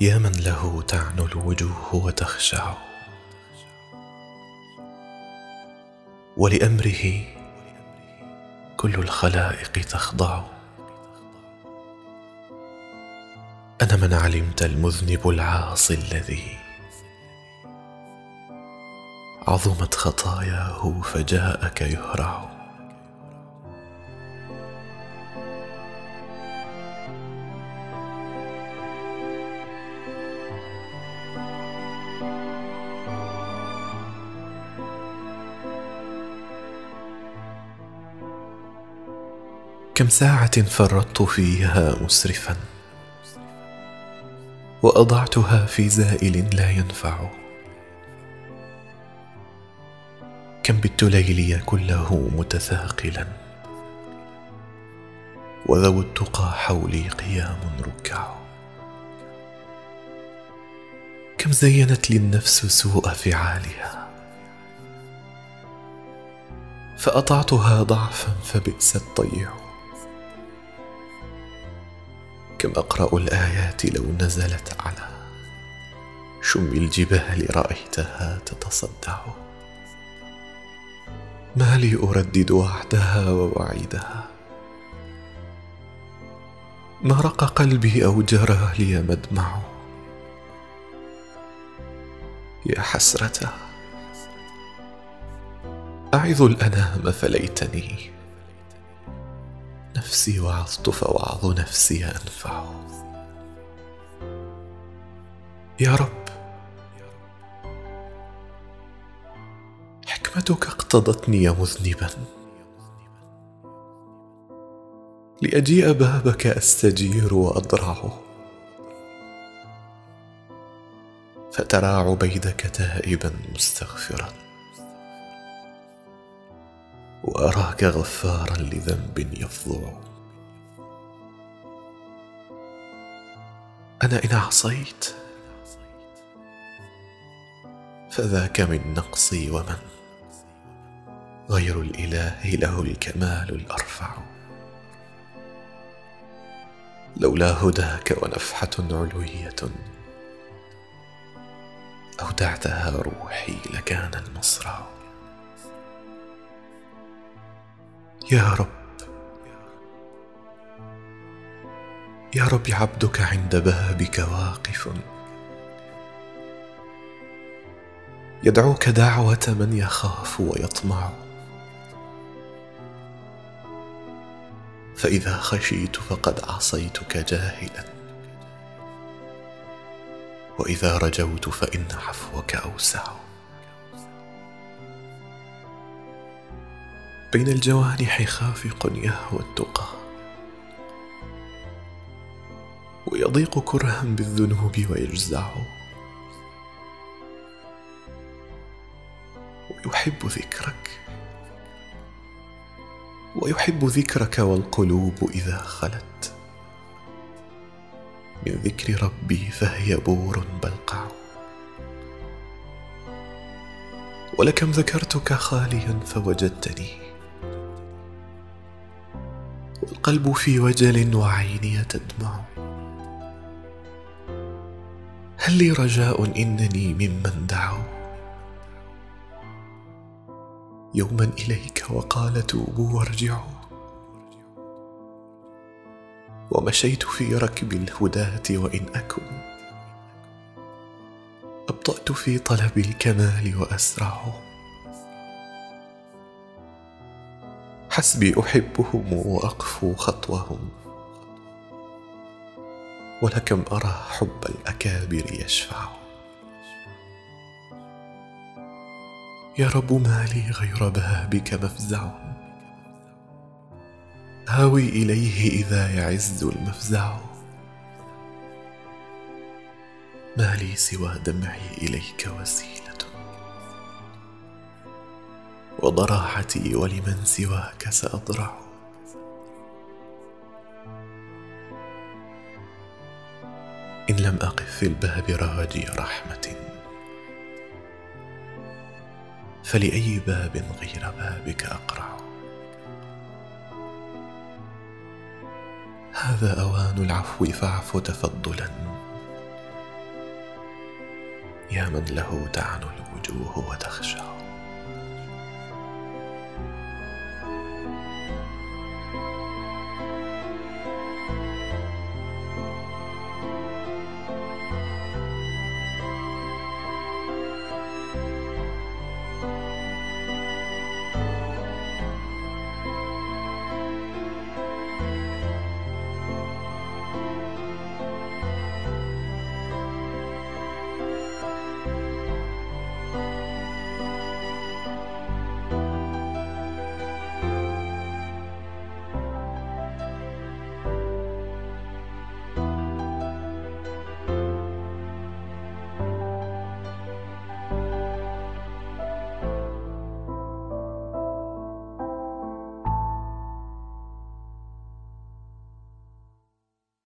يا من له تعنو الوجوه وتخشع. ولأمره كل الخلائق تخضع. أنا من علمت المذنب العاصي الذي عظمت خطاياه فجاءك يهرع. كم ساعة فرطت فيها مسرفا وأضعتها في زائل لا ينفع. كم بت ليلي كله متثاقلا وذو التقى حولي قيام ركع. كم زينت لي النفس سوء فعالها فأطعتها ضعفا فبئس الطيع. كم أقرأ الآيات لو نزلت على شم الجبال رأيتها تتصدع. ما لي أردد وعدها ووعيدها. ما رق قلبي أو جرى لي مدمع. يا حسرته أعظ الأنام فليتني. نفسي وعظت فوعظ نفسي أنفع. يا رب حكمتك اقتضتني مذنبا. لأجيء بابك أستجير واضرع فترى عبيدك تائبا مستغفرا. وأراك غفارا لذنب يفظع أنا إن عصيت فذاك من نقصي ومن؟ غير الإله له الكمال الأرفع. لولا هداك ونفحة علوية أودعتها روحي لكان المصرع. يا رب. يا رب عبدك عند بابك واقف. يدعوك دعوة من يخاف ويطمع. فإذا خشيت فقد عصيتك جاهلا. وإذا رجوت فإن عفوك أوسع. بين الجوانح خافق يهوى التقى. ويضيق كرها بالذنوب ويجزع. ويحب ذكرك. ويحب ذكرك والقلوب إذا خلت. من ذكر ربي فهي بور بلقع. ولكم ذكرتك خاليا فوجدتني. والقلب في وجل وعيني تدمع هل لي رجاء إنني ممن دعوا؟ يوما إليك وقال توبوا وارجعوا. ومشيت في ركب الهداة وإن أكن. أبطأت في طلب الكمال وأسرع. حسبي أحبهم وأقفو خطوهم. ولكم أرى حب الأكابر يشفع. يا رب ما لي غير بابك مفزع. هاوي إليه إذا يعز المفزع. ما لي سوى دمعي إليك وسيلة. وضراحتي ولمن سواك ساضرع إن لم أقف في الباب راجي رحمة. فلأي باب غير بابك أقرع. هذا أوان العفو فاعف تفضلا. يا من له تعنو الوجوه وتخشع